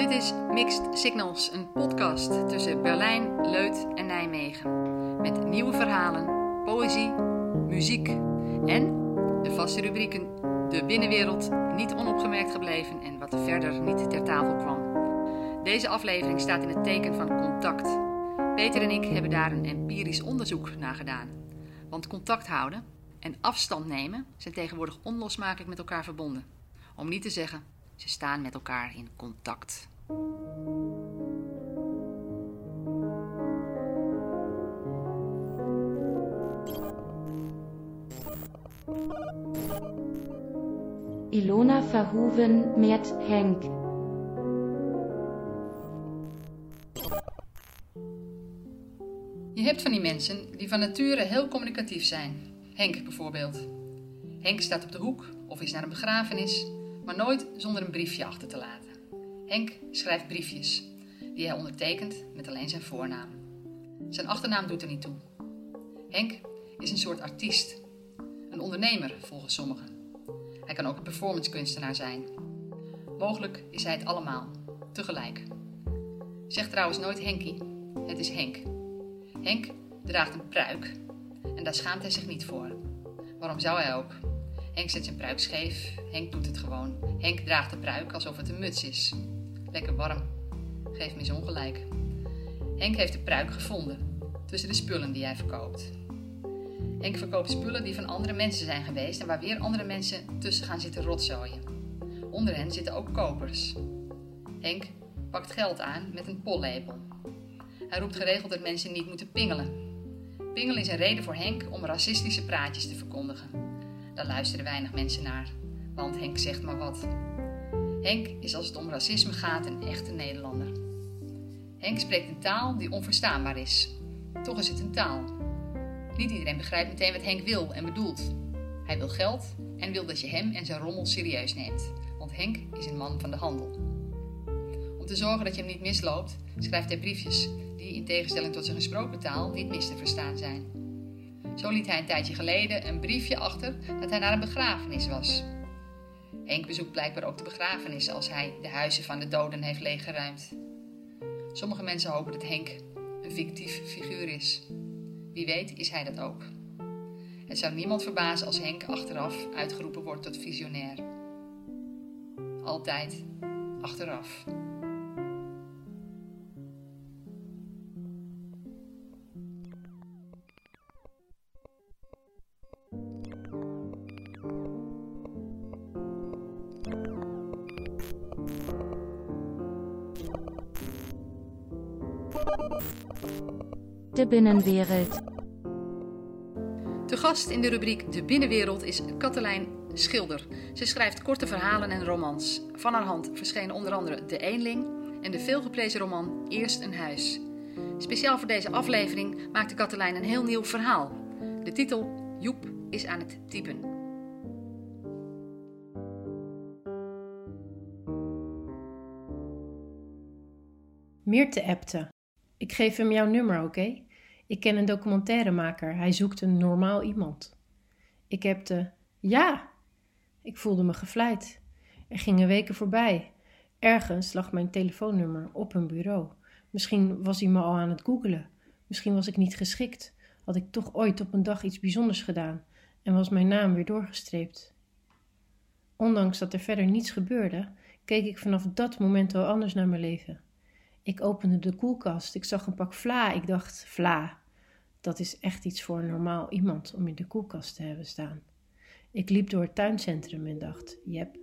Dit is Mixed Signals, een podcast tussen Berlijn, Leut en Nijmegen. Met nieuwe verhalen, poëzie, muziek en de vaste rubrieken De binnenwereld, niet onopgemerkt gebleven en wat verder niet ter tafel kwam. Deze aflevering staat in het teken van contact. Peter en ik hebben daar een empirisch onderzoek naar gedaan. Want contact houden en afstand nemen zijn tegenwoordig onlosmakelijk met elkaar verbonden. Om niet te zeggen, ze staan met elkaar in contact. Ilona Verhoeven met Henk. Je hebt van die mensen die van nature heel communicatief zijn. Henk bijvoorbeeld. Henk staat op de hoek of is naar een begrafenis, maar nooit zonder een briefje achter te laten. Henk schrijft briefjes, die hij ondertekent met alleen zijn voornaam. Zijn achternaam doet er niet toe. Henk is een soort artiest, een ondernemer volgens sommigen. Hij kan ook een performancekunstenaar zijn. Mogelijk is hij het allemaal, tegelijk. Zeg trouwens nooit Henkie, het is Henk. Henk draagt een pruik en daar schaamt hij zich niet voor. Waarom zou hij ook? Henk zet zijn pruik scheef, Henk doet het gewoon. Henk draagt de pruik alsof het een muts is. Lekker warm. Geef me eens ongelijk. Henk heeft de pruik gevonden tussen de spullen die hij verkoopt. Henk verkoopt spullen die van andere mensen zijn geweest en waar weer andere mensen tussen gaan zitten rotzooien. Onder hen zitten ook kopers. Henk pakt geld aan met een pollepel. Hij roept geregeld dat mensen niet moeten pingelen. Pingelen is een reden voor Henk om racistische praatjes te verkondigen. Daar luisteren weinig mensen naar, want Henk zegt maar wat. Henk is als het om racisme gaat een echte Nederlander. Henk spreekt een taal die onverstaanbaar is. Toch is het een taal. Niet iedereen begrijpt meteen wat Henk wil en bedoelt. Hij wil geld en wil dat je hem en zijn rommel serieus neemt, want Henk is een man van de handel. Om te zorgen dat je hem niet misloopt, schrijft hij briefjes die in tegenstelling tot zijn gesproken taal niet mis te verstaan zijn. Zo liet hij een tijdje geleden een briefje achter dat hij naar een begrafenis was. Henk bezoekt blijkbaar ook de begrafenissen als hij de huizen van de doden heeft leeggeruimd. Sommige mensen hopen dat Henk een fictief figuur is. Wie weet is hij dat ook. Het zou niemand verbazen als Henk achteraf uitgeroepen wordt tot visionair. Altijd achteraf. De binnenwereld. De gast in de rubriek De Binnenwereld is Katelijn Schilder. Ze schrijft korte verhalen en romans. Van haar hand verschenen onder andere De Eenling en de veelgeprezen roman Eerst een huis. Speciaal voor deze aflevering maakte Katelijn een heel nieuw verhaal. De titel Joep is aan het typen. Meerte appte. Ik geef hem jouw nummer, oké? Ik ken een documentairemaker. Hij zoekt een normaal iemand. Ik hebte. Ja! Ik voelde me gevleid. Er gingen weken voorbij. Ergens lag mijn telefoonnummer op een bureau. Misschien was hij me al aan het googelen. Misschien was ik niet geschikt. Had ik toch ooit op een dag iets bijzonders gedaan en was mijn naam weer doorgestreept. Ondanks dat er verder niets gebeurde, keek ik vanaf dat moment al anders naar mijn leven. Ik opende de koelkast. Ik zag een pak vla. Ik dacht, vla. Dat is echt iets voor een normaal iemand om in de koelkast te hebben staan. Ik liep door het tuincentrum en dacht, jep.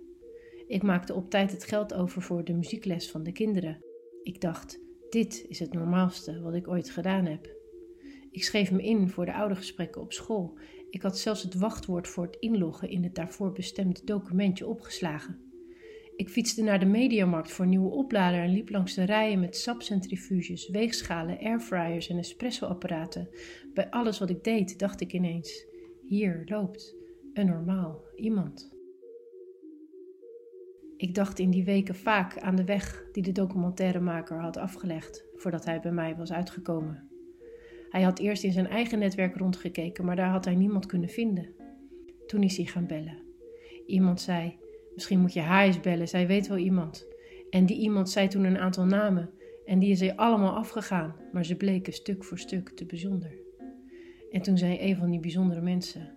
Ik maakte op tijd het geld over voor de muziekles van de kinderen. Ik dacht, dit is het normaalste wat ik ooit gedaan heb. Ik schreef me in voor de oudergesprekken op school. Ik had zelfs het wachtwoord voor het inloggen in het daarvoor bestemde documentje opgeslagen. Ik fietste naar de mediamarkt voor nieuwe oplader en liep langs de rijen met sapcentrifuges, weegschalen, airfryers en espressoapparaten. Bij alles wat ik deed, dacht ik ineens: hier loopt een normaal iemand. Ik dacht in die weken vaak aan de weg die de documentairemaker had afgelegd voordat hij bij mij was uitgekomen. Hij had eerst in zijn eigen netwerk rondgekeken, maar daar had hij niemand kunnen vinden. Toen is hij gaan bellen. Iemand zei: Misschien moet je haar eens bellen, zij weet wel iemand. En die iemand zei toen een aantal namen en die is er allemaal afgegaan, maar ze bleken stuk voor stuk te bijzonder. En toen zei een van die bijzondere mensen: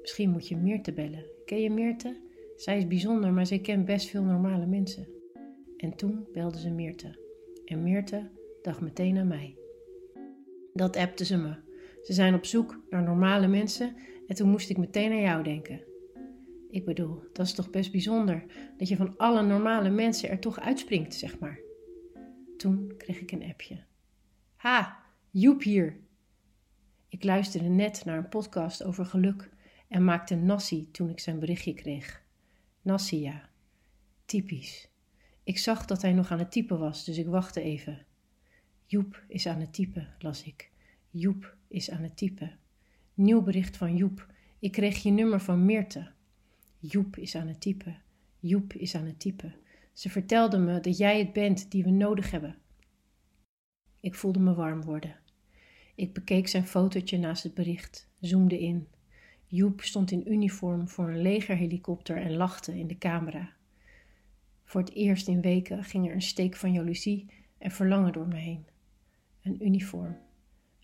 Misschien moet je Meerte bellen. Ken je Meerte? Zij is bijzonder, maar zij kent best veel normale mensen. En toen belde ze Meerte. En Meerte dacht meteen aan mij. Dat appte ze me. Ze zijn op zoek naar normale mensen en toen moest ik meteen aan jou denken. Ik bedoel, dat is toch best bijzonder dat je van alle normale mensen er toch uitspringt, zeg maar. Toen kreeg ik een appje. Ha, Joep hier. Ik luisterde net naar een podcast over geluk en maakte Nassi toen ik zijn berichtje kreeg. Nassi, ja. Typisch. Ik zag dat hij nog aan het typen was, dus ik wachtte even. Joep is aan het typen, las ik. Joep is aan het typen. Nieuw bericht van Joep. Ik kreeg je nummer van Meerte. Joep is aan het typen. Joep is aan het typen. Ze vertelde me dat jij het bent die we nodig hebben. Ik voelde me warm worden. Ik bekeek zijn fotootje naast het bericht, zoomde in. Joep stond in uniform voor een legerhelikopter en lachte in de camera. Voor het eerst in weken ging er een steek van jaloezie en verlangen door me heen. Een uniform,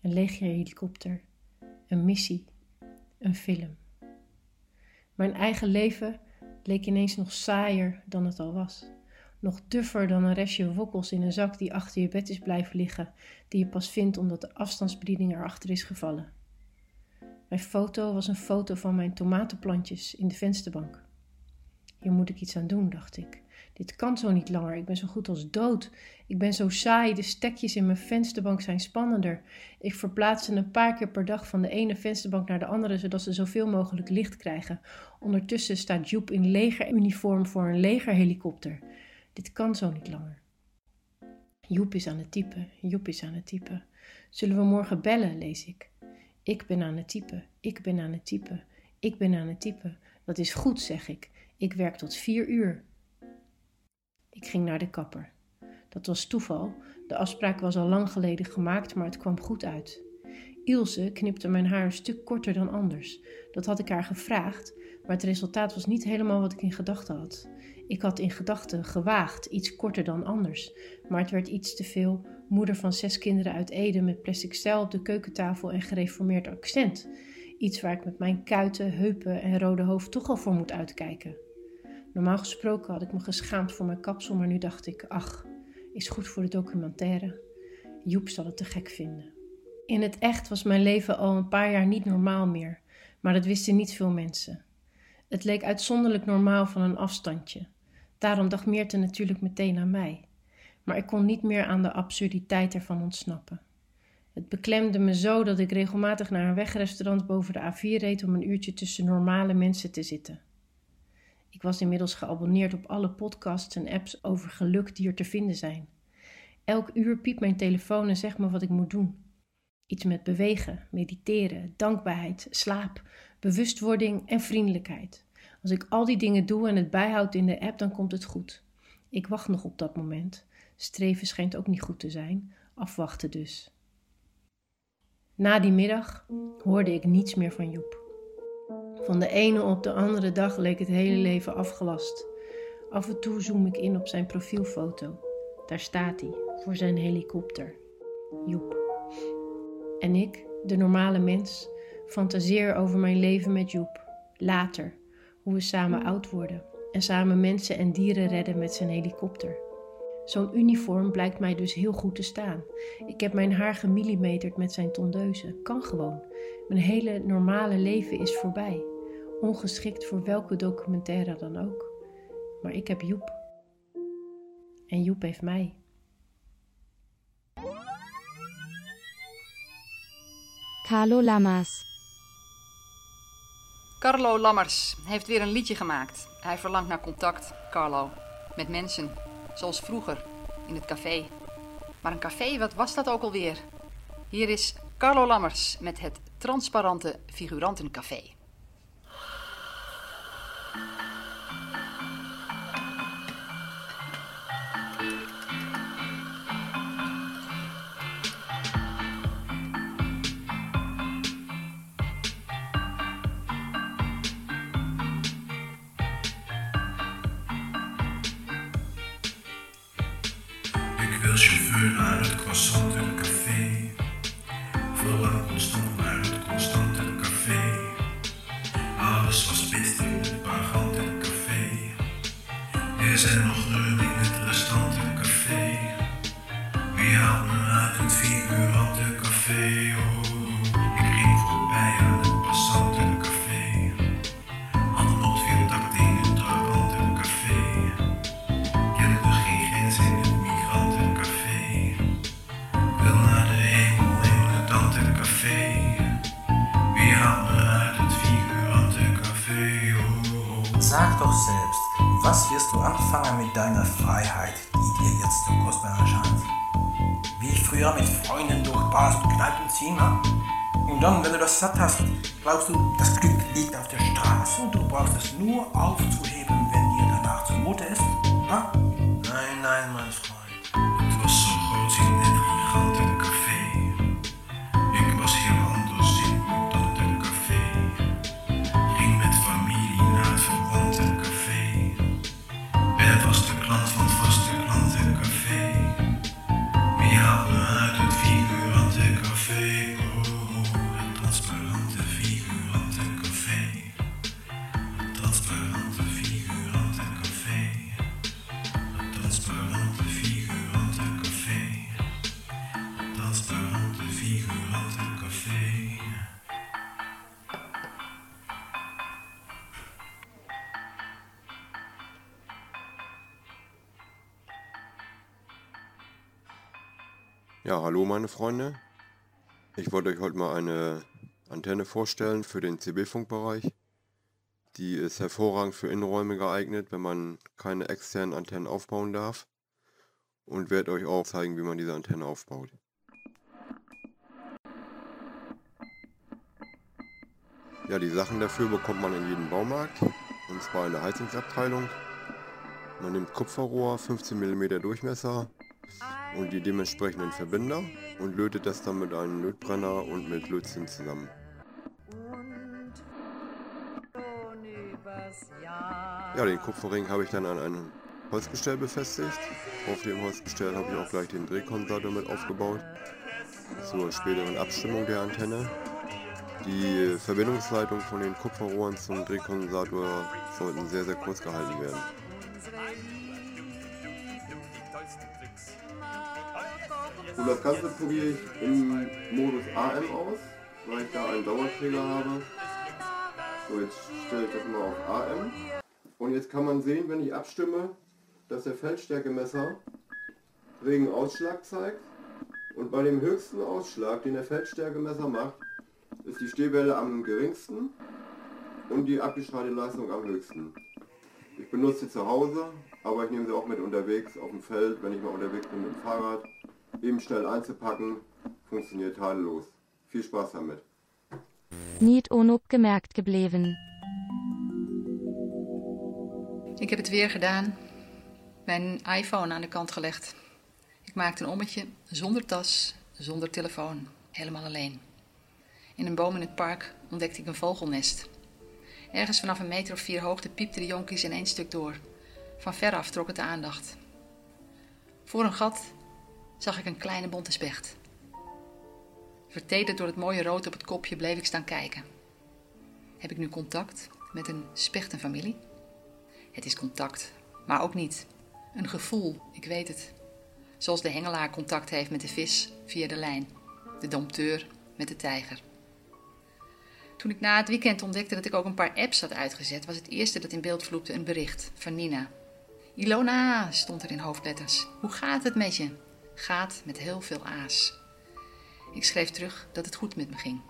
een legerhelikopter, een missie, een film. Mijn eigen leven leek ineens nog saaier dan het al was. Nog duffer dan een restje wokkels in een zak die achter je bed is blijven liggen, die je pas vindt omdat de afstandsbediening erachter is gevallen. Mijn foto was een foto van mijn tomatenplantjes in de vensterbank. Hier moet ik iets aan doen, dacht ik. Dit kan zo niet langer. Ik ben zo goed als dood. Ik ben zo saai. De stekjes in mijn vensterbank zijn spannender. Ik verplaats ze een paar keer per dag van de ene vensterbank naar de andere, zodat ze zoveel mogelijk licht krijgen. Ondertussen staat Joep in legeruniform voor een legerhelikopter. Dit kan zo niet langer. Joep is aan het typen. Joep is aan het typen. Zullen we morgen bellen, lees ik. Ik ben aan het typen. Ik ben aan het typen. Ik ben aan het typen. Dat is goed, zeg ik. Ik werk tot vier uur. Ik ging naar de kapper. Dat was toeval. De afspraak was al lang geleden gemaakt, maar het kwam goed uit. Ilse knipte mijn haar een stuk korter dan anders. Dat had ik haar gevraagd, maar het resultaat was niet helemaal wat ik in gedachten had. Ik had in gedachten gewaagd, iets korter dan anders, maar het werd iets te veel. Moeder van zes kinderen uit Ede met plastic stijl op de keukentafel en gereformeerd accent. Iets waar ik met mijn kuiten, heupen en rode hoofd toch al voor moet uitkijken. Normaal gesproken had ik me geschaamd voor mijn kapsel, maar nu dacht ik: ach, is goed voor de documentaire. Joep zal het te gek vinden. In het echt was mijn leven al een paar jaar niet normaal meer, maar dat wisten niet veel mensen. Het leek uitzonderlijk normaal van een afstandje. Daarom dacht Meerte natuurlijk meteen aan mij. Maar ik kon niet meer aan de absurditeit ervan ontsnappen. Het beklemde me zo dat ik regelmatig naar een wegrestaurant boven de A4 reed om een uurtje tussen normale mensen te zitten. Ik was inmiddels geabonneerd op alle podcasts en apps over geluk die er te vinden zijn. Elk uur piept mijn telefoon en zegt me wat ik moet doen. Iets met bewegen, mediteren, dankbaarheid, slaap, bewustwording en vriendelijkheid. Als ik al die dingen doe en het bijhoud in de app, dan komt het goed. Ik wacht nog op dat moment. Streven schijnt ook niet goed te zijn. Afwachten dus. Na die middag hoorde ik niets meer van Joep. Van de ene op de andere dag leek het hele leven afgelast. Af en toe zoom ik in op zijn profielfoto. Daar staat hij, voor zijn helikopter. Joep. En ik, de normale mens, fantaseer over mijn leven met Joep. Later, hoe we samen oud worden en samen mensen en dieren redden met zijn helikopter. Zo'n uniform blijkt mij dus heel goed te staan. Ik heb mijn haar gemillimeterd met zijn tondeuze. Kan gewoon. Mijn hele normale leven is voorbij. Ongeschikt voor welke documentaire dan ook. Maar ik heb Joep. En Joep heeft mij. Carlo Lammers. Carlo Lammers heeft weer een liedje gemaakt. Hij verlangt naar contact, Carlo, met mensen, zoals vroeger in het café. Maar een café, wat was dat ook alweer? Hier is Carlo Lammers met het transparante figurantencafé. Wie Ha? Und dann, wenn du das satt hast, glaubst du, das Glück liegt auf der Straße und du brauchst es nur aufzuheben, Ja, hallo meine Freunde. Ich wollte euch heute mal eine Antenne vorstellen für den CB-Funkbereich. Die ist hervorragend für Innenräume geeignet, wenn man keine externen Antennen aufbauen darf. Und werde euch auch zeigen, wie man diese Antenne aufbaut. Ja, die Sachen dafür bekommt man in jedem Baumarkt. Und zwar in der Heizungsabteilung. Man nimmt Kupferrohr, 15 mm Durchmesser, und die dementsprechenden Verbinder und lötet das dann mit einem Lötbrenner und mit Lötzinn zusammen. Ja, den Kupferring habe ich dann an einem Holzgestell befestigt. Auf dem Holzgestell habe ich auch gleich den Drehkondensator mit aufgebaut. Zur späteren Abstimmung der Antenne. Die Verbindungsleitung von den Kupferrohren zum Drehkondensator sollten sehr, sehr kurz gehalten werden. Und das Ganze probiere ich im Modus AM aus, weil ich da einen Dauerträger habe. So, jetzt stelle ich das mal auf AM. Und jetzt kann man sehen, wenn ich abstimme, dass der Feldstärkemesser regen Ausschlag zeigt. Und bei dem höchsten Ausschlag, den der Feldstärkemesser macht, ist die Stehwelle am geringsten und die abgestrahlte Leistung am höchsten. Ich benutze sie zu Hause, aber ich nehme sie auch mit unterwegs auf dem Feld, wenn ich mal unterwegs bin mit dem Fahrrad. Eben schnell einzupacken, funktioniert tadellos. Viel Spaß damit. Niet onopgemerkt gebleven. Ik heb het weer gedaan. Mijn iPhone aan de kant gelegd. Ik maakte een ommetje zonder tas, zonder telefoon. Helemaal alleen. In een boom in het park ontdekte ik een vogelnest. Ergens vanaf een meter of vier hoogte piepten de jonkies in één stuk door. Van veraf trok het de aandacht. Voor een gat zag ik een kleine bonte specht. Vertederd door het mooie rood op het kopje bleef ik staan kijken. Heb ik nu contact met een spechtenfamilie? Het is contact, maar ook niet. Een gevoel, ik weet het. Zoals de hengelaar contact heeft met de vis via de lijn, de dompteur met de tijger. Toen ik na het weekend ontdekte dat ik ook een paar apps had uitgezet, was het eerste dat in beeld vloepte een bericht van Nina. Ilona, stond er in hoofdletters. Hoe gaat het met je? Gaat met heel veel a's. Ik schreef terug dat het goed met me ging.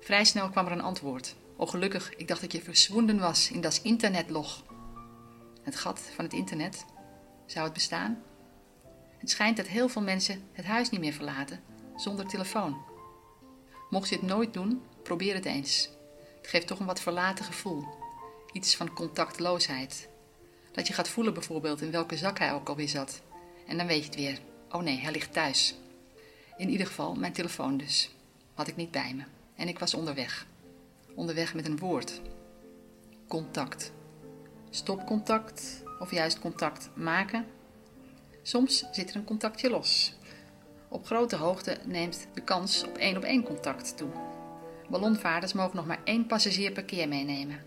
Vrij snel kwam er een antwoord. Oh gelukkig, ik dacht dat je verzwonden was in dat internetlog. Het gat van het internet, zou het bestaan? Het schijnt dat heel veel mensen het huis niet meer verlaten zonder telefoon. Mocht je het nooit doen, probeer het eens. Het geeft toch een wat verlaten gevoel. Iets van contactloosheid. Dat je gaat voelen bijvoorbeeld in welke zak hij ook alweer zat. En dan weet je het weer. Oh nee, hij ligt thuis. In ieder geval, mijn telefoon dus. Had ik niet bij me. En ik was onderweg. Onderweg met een woord. Contact. Stopcontact of juist contact maken. Soms zit er een contactje los. Op grote hoogte neemt de kans op één op één contact toe. Ballonvaarders mogen nog maar één passagier per keer meenemen.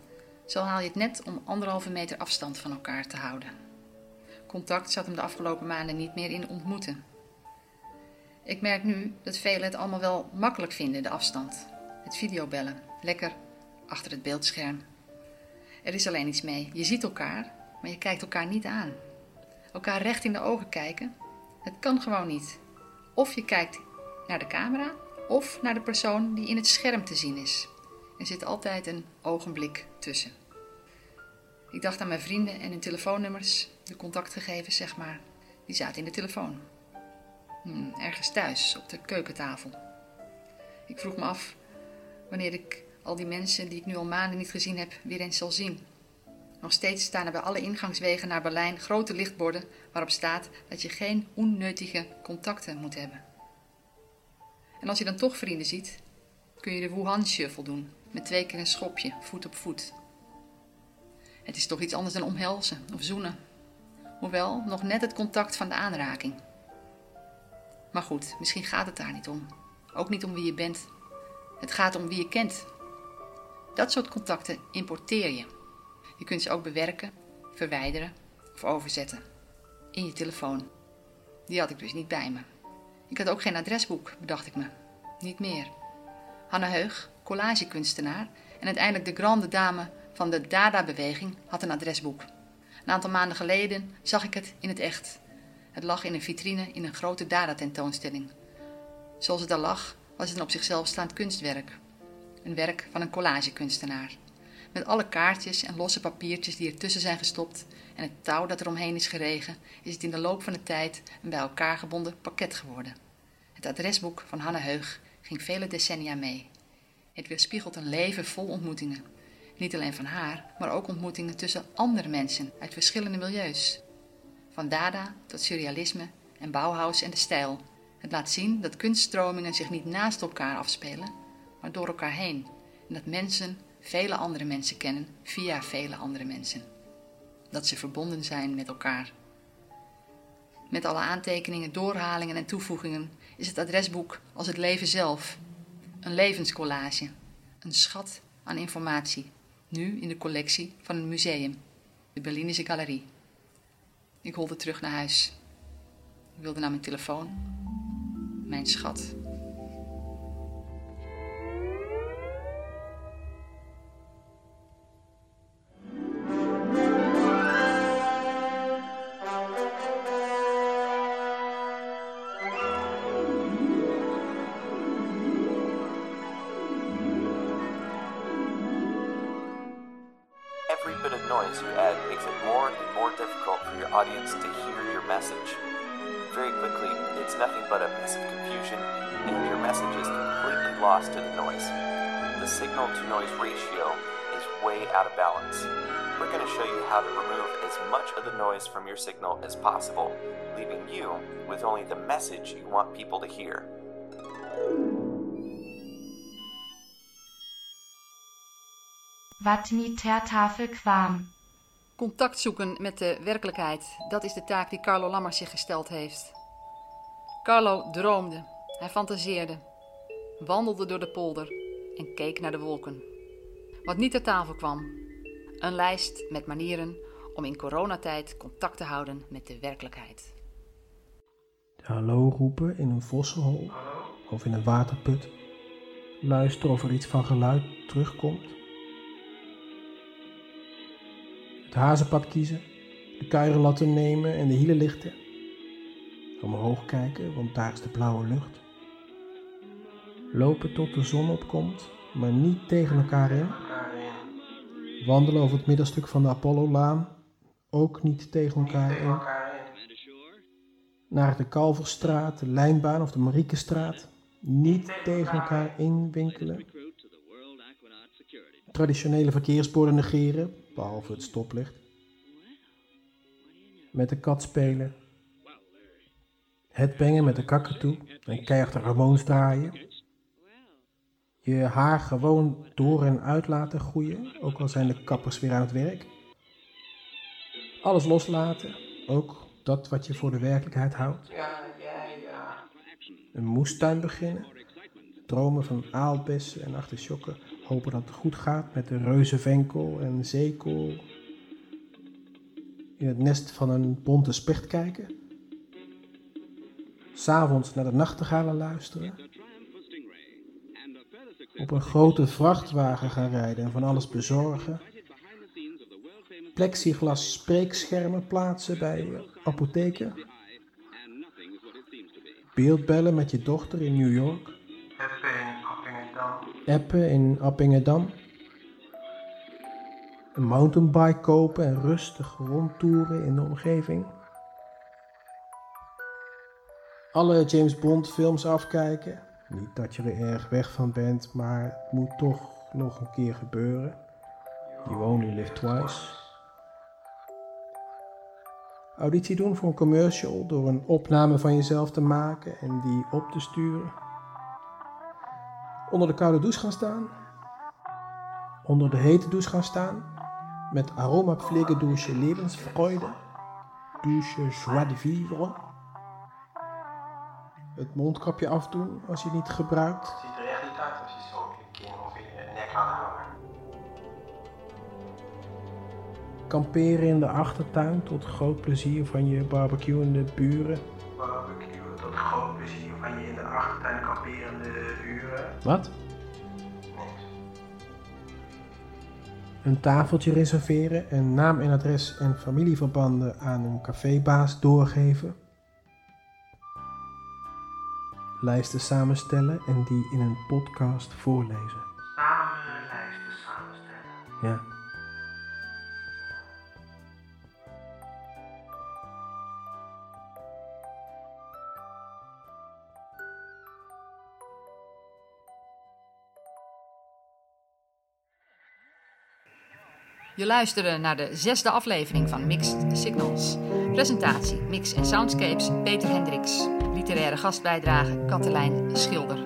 Zo haal je het net om anderhalve meter afstand van elkaar te houden. Contact zat hem de afgelopen maanden niet meer in ontmoeten. Ik merk nu dat velen het allemaal wel makkelijk vinden, de afstand. Het videobellen, lekker achter het beeldscherm. Er is alleen iets mee. Je ziet elkaar, maar je kijkt elkaar niet aan. Elkaar recht in de ogen kijken, het kan gewoon niet. Of je kijkt naar de camera, of naar de persoon die in het scherm te zien is. Er zit altijd een ogenblik tussen. Ik dacht aan mijn vrienden en hun telefoonnummers, de contactgegevens zeg maar, die zaten in de telefoon. Hmm, ergens thuis, op de keukentafel. Ik vroeg me af wanneer ik al die mensen die ik nu al maanden niet gezien heb weer eens zal zien. Nog steeds staan er bij alle ingangswegen naar Berlijn grote lichtborden waarop staat dat je geen onnötige contacten moet hebben. En als je dan toch vrienden ziet, kun je de Wuhan Shuffle doen, met twee keer een schopje, voet op voet. Het is toch iets anders dan omhelzen of zoenen. Hoewel, nog net het contact van de aanraking. Maar goed, misschien gaat het daar niet om. Ook niet om wie je bent. Het gaat om wie je kent. Dat soort contacten importeer je. Je kunt ze ook bewerken, verwijderen of overzetten. In je telefoon. Die had ik dus niet bij me. Ik had ook geen adresboek, bedacht ik me. Niet meer. Hanne Heug, collagekunstenaar en uiteindelijk de grande dame van de Dada-beweging, had een adresboek. Een aantal maanden geleden zag ik het in het echt. Het lag in een vitrine in een grote Dada-tentoonstelling. Zoals het daar lag, was het een op zichzelf staand kunstwerk. Een werk van een collagekunstenaar. Met alle kaartjes en losse papiertjes die ertussen zijn gestopt en het touw dat er omheen is geregen, is het in de loop van de tijd een bij elkaar gebonden pakket geworden. Het adresboek van Hanne Heug ging vele decennia mee. Het weerspiegelt een leven vol ontmoetingen. Niet alleen van haar, maar ook ontmoetingen tussen andere mensen uit verschillende milieus. Van Dada tot surrealisme en Bauhaus en de stijl. Het laat zien dat kunststromingen zich niet naast elkaar afspelen, maar door elkaar heen. En dat mensen vele andere mensen kennen via vele andere mensen. Dat ze verbonden zijn met elkaar. Met alle aantekeningen, doorhalingen en toevoegingen is het adresboek als het leven zelf. Een levenscollage, een schat aan informatie, nu in de collectie van een museum, de Berlinische Galerie. Ik holde terug naar huis. Ik wilde naar mijn telefoon. Mijn schat. Lost to the noise. The signal to noise ratio is way out of balance. We're going to show you how to remove as much of the noise from your signal as possible, leaving you with only the message you want people to hear. Wat niet ter tafel kwam. Contact zoeken met de werkelijkheid, dat is de taak die Carlo Lammers zich gesteld heeft. Carlo droomde, hij fantaseerde, wandelde door de polder en keek naar de wolken. Wat niet ter tafel kwam, een lijst met manieren om in coronatijd contact te houden met de werkelijkheid. Hallo roepen in een vossenhol of in een waterput. Luisteren of er iets van geluid terugkomt. Het hazenpad kiezen, de kuirenlatten nemen en de hielen lichten. Omhoog kijken, want daar is de blauwe lucht. Lopen tot de zon opkomt, maar niet tegen elkaar in. Wandelen over het middelstuk van de Apollo-laan, ook niet tegen elkaar in. Naar de Kalverstraat, de Lijnbaan of de Mariekestraat, niet tegen elkaar in winkelen. Traditionele verkeersborden negeren, behalve het stoplicht. Met de kat spelen. Het bengen met de kakatoe en keihard de Ramones draaien. Je haar gewoon door en uit laten groeien, ook al zijn de kappers weer aan het werk. Alles loslaten, ook dat wat je voor de werkelijkheid houdt? Ja, ja, ja. Een moestuin beginnen? Dromen van aalbessen en artisjokken. Hopen dat het goed gaat met de reuzenvenkel en zeekool. In het nest van een bonte specht kijken. S'avonds naar de nachtegalen luisteren. Op een grote vrachtwagen gaan rijden en van alles bezorgen. Plexiglas spreekschermen plaatsen bij apotheken. Beeldbellen met je dochter in New York. Appen in Appingedam. Een mountainbike kopen en rustig rondtoeren in de omgeving. Alle James Bond films afkijken. Niet dat je er erg weg van bent, maar het moet toch nog een keer gebeuren. You only live twice. Auditie doen voor een commercial door een opname van jezelf te maken en die op te sturen. Onder de koude douche gaan staan. Onder de hete douche gaan staan. Met aromapflegedouche Lebensfreude. Douche joie de vivre. Het mondkapje afdoen als je het niet gebruikt. Ziet er echt niet uit als je zo in je kin of in je nek laat hangen. Kamperen in de achtertuin tot groot plezier van je barbecuende buren. Barbecue tot groot plezier van je in de achtertuin kamperende buren. Wat? Niks. Een tafeltje reserveren en naam en adres en familieverbanden aan een cafébaas doorgeven. Lijsten samenstellen en die in een podcast voorlezen. Samen lijsten samenstellen. Ja. Je luisterde naar de zesde aflevering van Mixed Signals. Presentatie, mix en soundscapes Peter Hendricks. Literaire gastbijdrage Katelijn Schilder.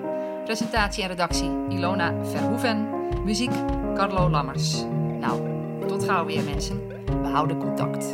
Presentatie en redactie Ilona Verhoeven. Muziek Carlo Lammers. Nou, tot gauw weer mensen. We houden contact.